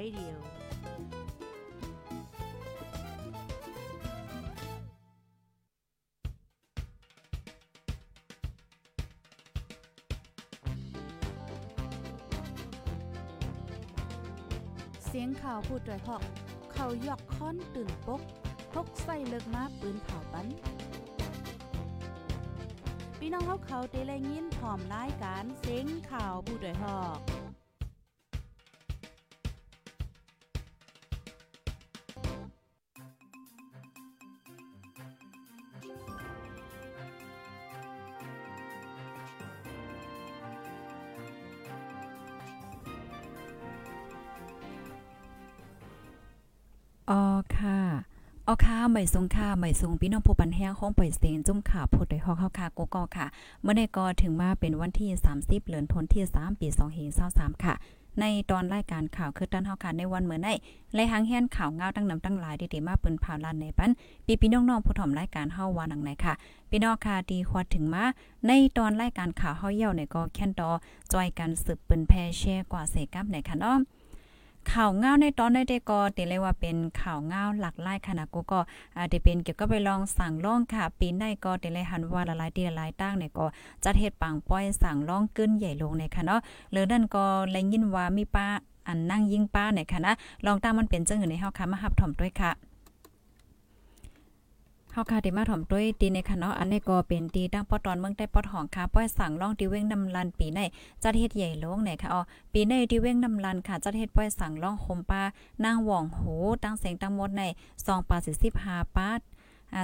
Radio เสียงข่าวพูดด้วยหอก เขายอกค้อนตื่นปกพกใส่เลิกมาปืนเผาปันพี่น้องเขาเขาเตะแลยินพร้อมรายการเสียงข่าวผู้ด้วยหอก อ๋อค่ะอ๋อค่ะใหม่ทรงค่ะใหม่ทรงพี่น้องผู้ปันแห้งห้องปล่อยเสียงจุ่มค่ะพูดโดยฮอกเฮาค่ะโกกอค่ะ เมื่อในก็ถึงมาเป็นวันที่ 30เดือนธันวาคมที่3ปี2523ค่ะในตอนรายการข่าวคือตันเฮาค่ะในวันเมื่อในและหางแห่นข่าวเงาตั้งนำตั้งหลายดีๆมาเปิ้นผ่าลันในปันปีพี่น้องๆผู้ถ่อมรายการเฮาว่าหนังไหนค่ะ พี่น้องค่ะดีควดถึงมาในตอนรายการข่าวเฮาเยี่ยวในก็แค่นตอจอยกันสืบเปิ้นแพร่แชร์กว่าเสกับในค่ะเนาะ ข่าวเงาในตอนได้ได้ก็ติเลยว่าเป็นข่าวเงาหลักไล่ขนาดกูก็อาจจะเป็นเกี่ยวกับไปลองสั่งล่องค่ะ ปีในก็ติเลยหันว่าละลายตีละลายตั้งเนี่ยก็จัดเฮ็ดปังป้อยสั่งล่องกึ้นใหญ่ลงในค่ะเนาะหรือนั่นก็แลยินว่ามีป้าอันนั่งยิงป้าเนี่ยค่ะนะลองตามมันเป็นจังหือในเฮาค่ะมาหับถ่อมด้วยค่ะ เฮาค่ะที่มาถ่อมด้วยตีในค่ะเนาะอันนี้ก็เป็นตีตั้งปอตอนเมืองใต้ปอดหองค่ะป้อยสั่งล่องตีเว้งนำลันปีในจัดเฮ็ดใหญ่ลงไหนค่ะอ๋อปีในตีเว้งนำลันค่ะจัดเฮ็ดป้อยสั่งล่องคมปลานางหว่องโหตั้งเสียงตั้งหมดใน2ปา45ป้า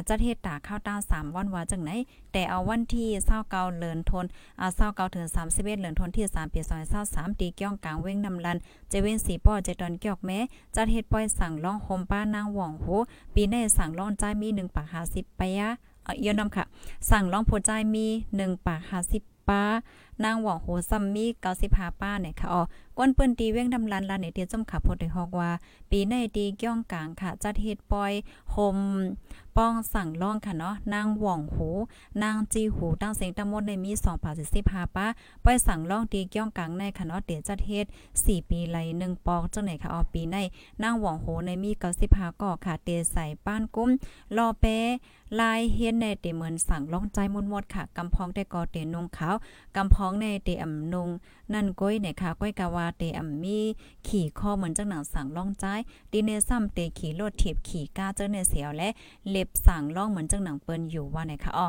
จัดเฮ็ดตาข้าวตา3วันว่าจังไหน แต่เอาวันที่29เดือนธันอ่า29ถึง31เดือนธันที่3ปี2023ตีเกี่ยงกลางเว้งนำลันเจเว้นสีป้อเจตอนเกี่ยวแม้จัดเฮ็ดป้อยสั่งล่องคมป้านางหว่องโหปีในสั่งร้องจ่ายมี1ปาก50ไปอะเอาเอียวนำค่ะ สั่งร้องโพจ่ายมี1ปาก50ป้า นางหว่องโหซัมมี95ป้าเนี่ยค่ะอ๋อก้นเปิ้นตีเว้งดำลันลานในเตียจมขับพดได้ฮอกว่า ปีในตีเกี่ยงกลางค่ะ จัดเฮ็ดปอยโฮมป้องสั่งร้องค่ะเนาะนางหว่องโหนางจีหูตั้งเสียงตะมดในมี2ปา45ป้าปอยสั่งร้องตีเกี่ยงกลางในค่ะเนาะเตียจัดเฮ็ด4 ปีไหล1ปอกจังไหนค่ะอ๋อปีในนางหว่องโหในมี95ก่อค่ะเตียใส่ป้านกุ้มรอเปลายเฮ็ดในเตเหมือนสั่งร้องใจมุนหมดค่ะกำพองได้ก่อเตนงขาวกำพองในเตอ่ำนงนั่นก้อยเนี่ยค่ะก้อยกาวาเตอ่ำมีขี่คอเหมือนจังหนังสั่งร้องใจดีเนซ้ำเตขี่รถถีบขี่ก้าเจ้าในเสียวและเล็บสั่งร้องเหมือนจังหนังเปิ้นอยู่ว่าไหนค่ะอ้อ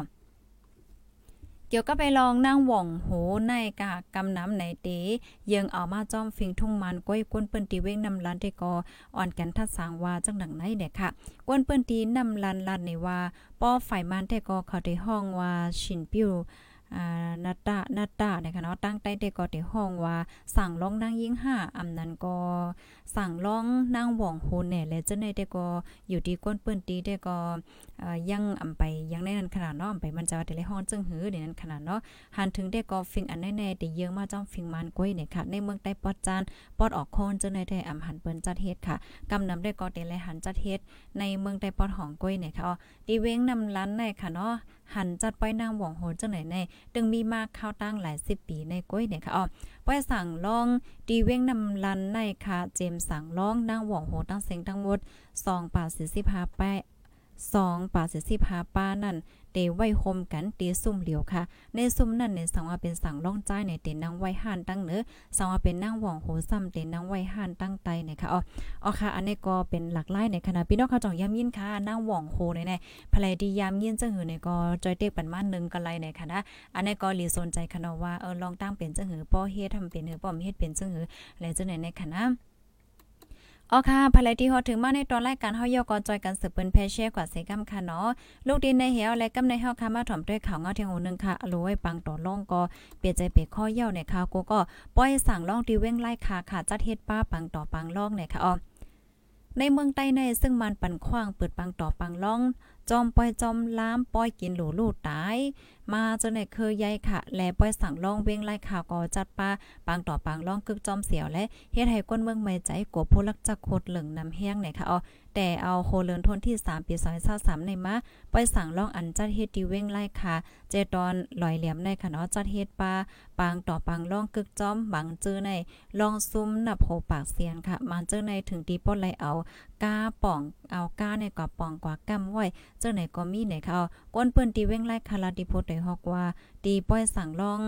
เกี่ยวกับไปลองนั่งหว่องโหในกะกำน้ำในเตยังเอามาจ้อมฟิงทุ่งมันก้อยก้นเปิ้นตีเว้งนำลันได้ก็อ่อนกันทัดสางว่าจังหนังไหนเด็กค่ะก้นเปิ้นตีนำลันลันในว่าป้อไฟมันแต่ก็เขาได้ห้องว่าชินปิ้ว นาตานาตานะคะเนาะตั้งใต้ได้ก็ได้ห้องว่า สั่งร้องนางยิ่งห้าอำนั้นก็สั่งร้องนางหว่องโหแหน่และเจ้าในได้ก็อยู่ที่ก้นเปิ้นตีได้ก็เอ่อยังอำไปยังในนั้นขนาดเนาะอำไปมันจะว่าแต่ละห้องจึงหือในนั้นขนาดเนาะหันถึงได้ก็ฟิงอันแน่ๆแต่เยอะมาจ้อมฟิงมันก้อยเนี่ยค่ะในเมืองใต้ปอดจานปอดออกโคนเจ้าในได้อำหันเปิ้นจัดเฮ็ดค่ะกำนำได้ก็แต่ละหันจัดเฮ็ดในเมืองใต้ปอดของก้อยเนี่ยค่ะอ๋อดีเว้งนำล้านในค่ะเนาะ หันจัดป้อยนางหว่องโหจังไหนในดึงมีมากเข้าตั้งหลายสิบปีในก้อยเนี่ยค่ะอ๋อป้อยสั่งลองดีเว้งนำลันในค่ะเจมสั่งลองนางหว่องโหตั้งเสียงทั้งหมด2ป่า45แปะ2ป่า45ป้านั่น ตไว้โฮมกันเตซุ่มเหลียวค่ะ ในซุ่มนั่นเนี่ยสังว่าเป็นสั่งล่องใจในเตนางไว้ห่านตั้งเนื้อสังว่าเป็นนางหว่องโหซ้ำเตนางไว้ห่านตั้งไตเนี่ยค่ะอ๋ออ๋อค่ะ อันนี้ก็เป็นหลักไล่ในคณะพี่น้องเขาจ่องย้ำยินค่ะนางหว่องโหในในภรรยดียามยินจังหือเนี่ยก็จอยเตกปันมานึงกันไลในคณะอันนี้ก็หลีสนใจคณะว่าเออลองตั้งเป็นจังหือป้อเฮ็ดทำเป็นหือป้อมเฮ็ดเป็นจังหือและจังไหนในคณะ อ๋อค่ะภายที่ฮอถึงมาในตอนรายการเฮาย่อจอยกันสืบเปิ้นแพเช่กว่าเซกัมค่ะเนาะ ลูกดินในเหวและกำในเฮาค่ะมาถ่อมด้วยข่าวเงาเทียงหูนึงค่ะอร่อยปังต่อล่องก็เปลี่ยนใจเปข้อเหี่ยวในข่าวกูก็ปล่อยสั่งล่องที่เว้งไล่ค่ะค่ะจัดเฮ็ดป้าปังต่อปังล่องในค่ะอ๋อในเมืองใต้ในซึ่งมันปันขว้างเปิดปังต่อปังล่องจอมป้อยจอมล้ามป้อยกินหลูลูตาย มาจนในเคยใหญ่ค่ะ แลป้อยสั่งล่องเว้งไล่ข่าวก็จัดปาปางต่อปางล่องกึกจอมเสียวและเฮ็ดให้ก้นเมืองไม่ใจกวผู้ลักจักโคดเหลืองนำแห้งไหนค่ะเอา แต่เอาโคเลินทนที่ 3 ปี2023ในมาป้อยสั่งล่องอันจัดเฮ็ดดีเว้งไล่ค่ะ เจตอนลอยเหลี่ยมในค่ะเนาะจัดเฮ็ดปาปางต่อปางล่องกึกจอมบังเจอในล่องซุ้มนับโหปากเสียนค่ะ มันเจอในถึงตีป้นไลเอากาป่องเอากาในกว่าป่องกว่ากำไว้เจ้าไหนก็มีไหนเขาก้นเปิ้นตีเว้งไล่คาราดิโพดได้ฮอกว่าตีป้อยสั่งล่อง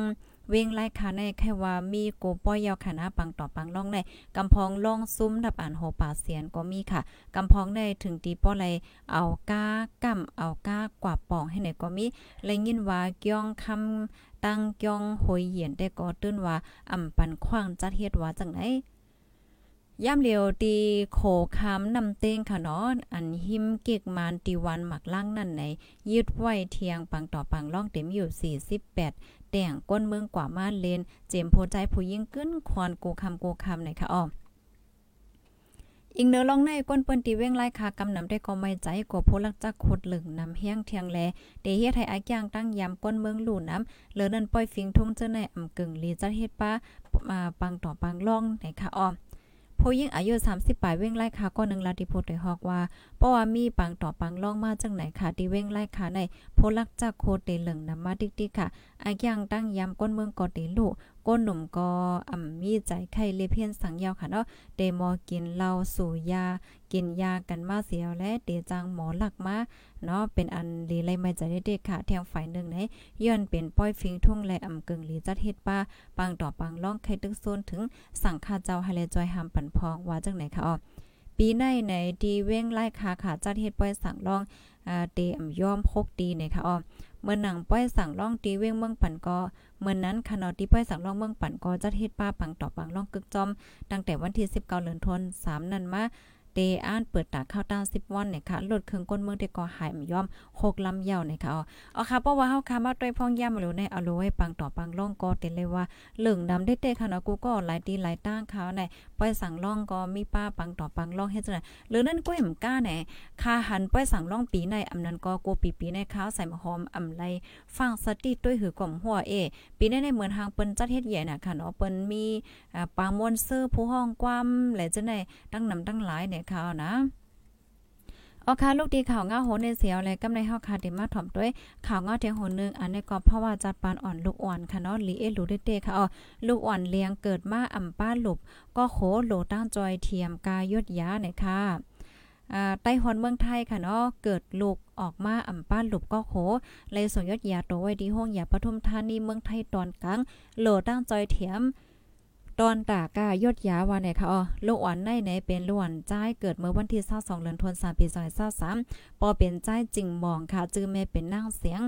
เว่งไล่คาในแค่ว่ามีโกป้อยยาวคณะปังต่อปังล่องในกำพองล่องซุ้มดับอ่านโหป่าเสียนก็มีค่ะกำพองได้ถึงตีป้อไรเอากากำเอากากว่าป่องให้ไหนก็มีเลยยินว่าเกี้ยงคำตั้งเกี้ยงหอยเหยียนได้ก็ตื้นว่าอ่ำปันขว้างจัดเฮ็ดว่าจังไหน ย่ำเหลียวตีโขคำนำเต้งค่ะเนาะอันหิมเกกมานตีวันหมักล่างนั่นไหนยืดไว้เทียงปังต่อปังล่องเต็มอยู่ 48 แต่งก้นเมืองกว่ามาเลน เจมโพใจผู้ยิ่งขึ้นควานกูคำกูคำไหนค่ะอ้ออิงเนอลองในก้นเปิ้นตีเว้งไล่คากำนำได้ก็ไม่ใจกว่าโพลักจักขดหลึงนำเฮียงเทียงแลเดเฮ็ดให้อาย่างตั้งยามก้นเมืองหลู่น้ำเหลือนั่นปล่อยฟิงทุ่งเจ้าในอำกึ่งลีจัดเฮ็ดป้ามาปังต่อปังล่องไหนค่ะอ้อ ผู้ยิ่งอายุ 30ปลายเว้งไล่ค่ะก็นึงลาติโพดได้ฮอกว่าเพราะว่ามีปังต่อปังล่องมาจังไหนค่ะที่เว้งไล่ค่ะในโพลักจากโคเตเหลิงนำมาติ๊กๆค่ะอายังตั้งยามก้นเมืองก็เตลุ ก้นหนุ่มก็อ่ำมีใจไข้เลเพียนสังยาวค่ะเนาะเดมอกินเหล้าสูยา กินยากันมาเสียวและเดจังหมอหลักมาเนาะเป็นอันลีไลไม่ใจเด็กค่ะแทงฝ่ายหนึ่งไหนย้อนเป็นป้อยฟิงทุ่งและอำกึ่งลีจัดเฮ็ดป้าปังต่อปังล่องไข่ตึกโซนถึงสั่งคาเจ้าให้เลจอยหามปันพองว่าจังไหนค่ะอ๋อ ปีในในดีเว้งไล่คาขาจัดเฮ็ดป้อยสั่งล่องอ่าเตอำยอมพกดีในค่ะอ๋อเมื่อหนังป้อยสั่งล่องตีเว้งเมืองปั่นก็เมื่อนนั้นคณะที่ป้อยสั่งล่องเมืองปั่นก็จัดเฮ็ดป้าปังต่อปังล่องกึกจอมตั้งแต่วันที่19เดือนธันวาคมนั้นมา ตอ่านเปิดตาข้าวตา10วันเนี่ยค่ะลดเครื่องก้นเมืองที่ก็หายมยอม6ลำยาวเนี่ยค่ะเอาค่ะเพราะว่าเฮาค่ะมาด้วยพ้องย่ำมาแล้วในเอาลไว้ปังต่อปังล่องก็เต็เลยว่าเหลืองดำได้เตค่ะเนาะกูก็หลายตีหลายตั้งเขาในป้อยสั่งล่องก็มีป้าปังต่อปังล่องเฮ็ดจังได๋หรือนั่นก็เห็นก้าแหน่ค่าหันป้อยสั่งล่องปีในอำนั้นก็กูปีปีในข้าวใส่หอมอำไลฟังสติด้วยหือกล่อมหัวเอปีในในเหมือนทางเปิ้นจัดเฮ็ดใหญ่น่ะค่ะเนาะเปิ้นมีปางมวนซื้อผู้ห้องความและจังได๋ตั้งนำตั้งหลายเนี่ยค่ะนะออค่ะลูกดีข่าวง้าโหในเสียวเลยกำในเฮาค่ะติมาถ่อมด้วยข่าวง้าเทียงโหนึงอันนี้ก็เพราะว่าจัดปานอ่อนลูกอ่อนค่ะเนาะลีเอลูเดๆค่ะอ๋อลูกอ่อนเลี้ยงเกิดมาอ่ำป้าหลบก็โขโหลตั้งจอยเทียมกายดยาเนี่ยค่ะอ่าไต้หวันเมืองไทยค่ะเนาะเกิดลูกออกมาอ่ำป้าหลุบก็โขเลยส่งยอดยาตัวไว้ที่ห้องยาปทุมธานีเมืองไทยตอนกลางโหลตั้งจอยเทียม ตอนตากายดยาวันไหนคะอ๋อลูกอ่อนในไหนเป็นล้วนจ้ายเกิดเมื่อวันที่22เดือนธันวาคมปี2023ปอเป็นจ้ายจริงมองค่ะ จื้อแม่เป็นนางเสียง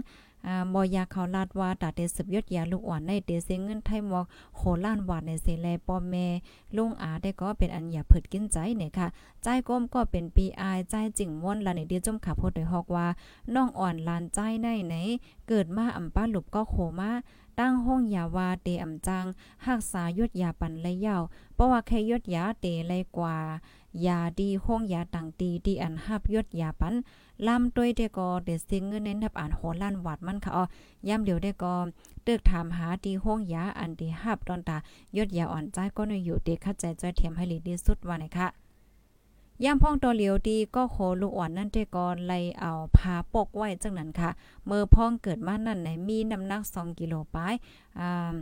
อ่าบอยาเขาลาดว่าตาเตสืบยดยาลูกอ่อนในเตเสเงินไทยมอกโหล้านวาดในเสแลปอแม่ลุงอาได้ก็เป็นอันอย่าเผิดกินใจเนี่ยค่ะใจก้มก็เป็นปีอายใจจริงม่วนละในเดียวจมขับพดโดยฮอกว่าน้องอ่อนลานใจในไหนเกิดมาอำป้าหลุบก็โคมาตั้งห้องยาวาเตอำจังหักษายดยาปันเลยยาวเพราะว่าแค่ยดยาเตเลยกว่า ยาดีห้องยาต่างตีดีอันหับยดยาปันลำต้วยเดก็เดซิงเงินเน้นทับอ่านโหล้านวัดมันค่ะอ๋อย่ำเดียวได้ก็ตึกถามหาดีห้องยาอันดีหับตอนตายดยาอ่อนใจก็นอยู่เด็กคัดใจจ้อยเทียมให้ลีดีสุดว่าไหนคะย่ำพ่องตัวเหลียวดีก็โคลูกอ่อนนั่นเตกอนไลเอาพาปกไว้จังนั้นค่ะ เมื่อพ่องเกิดมานั่นไหนมีน้ำหนัก 2 กิโลปายอ่า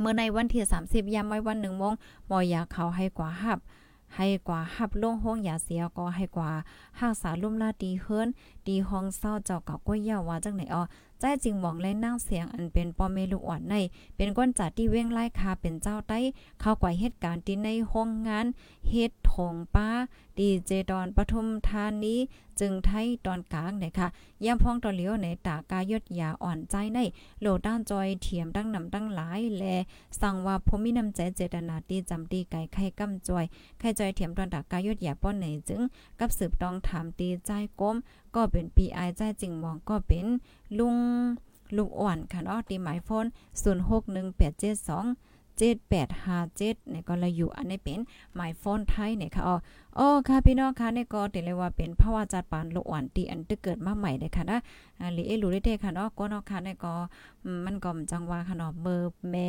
เมื่อในวันที่ 30ยามไว้วัน1โมงหมอยาเขาให้กว่าหับ ให้กว่าหับลงห้องยาเสียก็ให้กว่าหักษาลุ่มลาดีเฮิรนดีห้องเศร้าเจ้าเก่าก้อยยาวว่าจังไหนอ๋อใจจริงมองและนั่งเสียงอันเป็นปอเมลูกอ่อนใน เป็นก้นจัดที่เว้งไล่คาเป็นเจ้าใต้เข้ากว่าเหตุการณ์ที่ในห้องงานเฮ็ดถงป้าดีเจดอนปทุมธานีจึงไทยตอนกลางเนี่ยค่ะย่ำพ้องตอนเหลียวในตากายดยาอ่อนใจในโหลด้านจอยเทียมตั้งนำตั้งหลายแลสั่งว่าผมมีน้ำใจเจตนาดีจำดีไก่ไข่กำจอยไข่จอยเทียมตอนตากายดยาป้อนไหนจึงกับสืบตองถามตีใจก้ม ก็เป็นปีไอใจจริงมองก็เป็นลุงลูกอ่อนค่ะเนาะตีหมายโฟน061872 7857เนี่ยก็เลยอยู่อันนี้เป็นหมายโฟนไทยเนี่ยค่ะอ๋ออ๋อค่ะพี่น้องค่ะเนี่ยก็ติเลยว่าเป็นภาวะจัดปานโลกหวานตีอันตึกเกิดมาใหม่เลยค่ะนะหรือเอรู้ได้เด้ค่ะเนาะก็เนาะค่ะเนี่ยก็มันก็จังว่าค่ะเนาะเบอร์แม่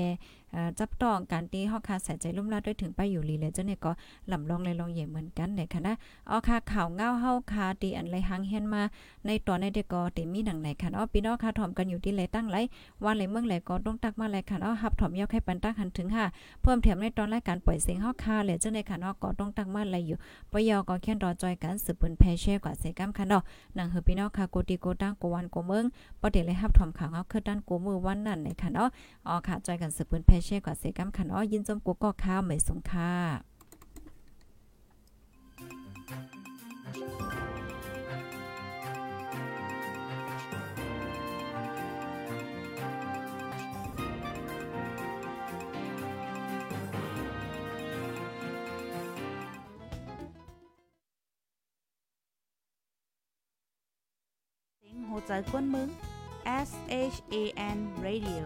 เอ่อจับต้องการตีเฮาค่ะใส่ใจลุ่มลาด้วยถึงไปอยู่ลีเลยเจ้าเนี่ยก็ลำลองเลยลองเหย่เหมือนกันเนี่ยค่ะนะอ๋อค่ะข่าวเงาเฮาค่ะตีอันไรหังเฮียนมา ในตอนในเด็กก็เติมีหนังไหนค่ะเนาะพี่น้องค่ะถ่อมกันอยู่ที่ไหนตั้งไหลว่าไหลเมืองไหลก็ต้องตักมาไหลค่ะเนาะฮับถ่อมยอกให้ปันตักหันถึงค่ะเพิ่มเถียมในตอนรายการปล่อยเสียงเฮาค่ะเลยเจ้าในค่ะเนาะก็ต้องตักมาไหลอยู่ปยอก็เขียนรอจอยกันสืบปืนแพเช่กว่าเสกำค่ะเนาะหนังเฮอพี่น้องค่ะโกติโกตั้งโกวันโกเมืองประเดี๋ยวเลยฮับถอมข่าวเฮาคือด้านโกมือวันนั้นในค่ะเนาะอ๋อค่ะจอยกันสืบปืนแพเช่กว่าเสกำคันอ้อยินจมกูก็ข้าวไม่สงค่ะ ใจกวนมึง S H A N Radio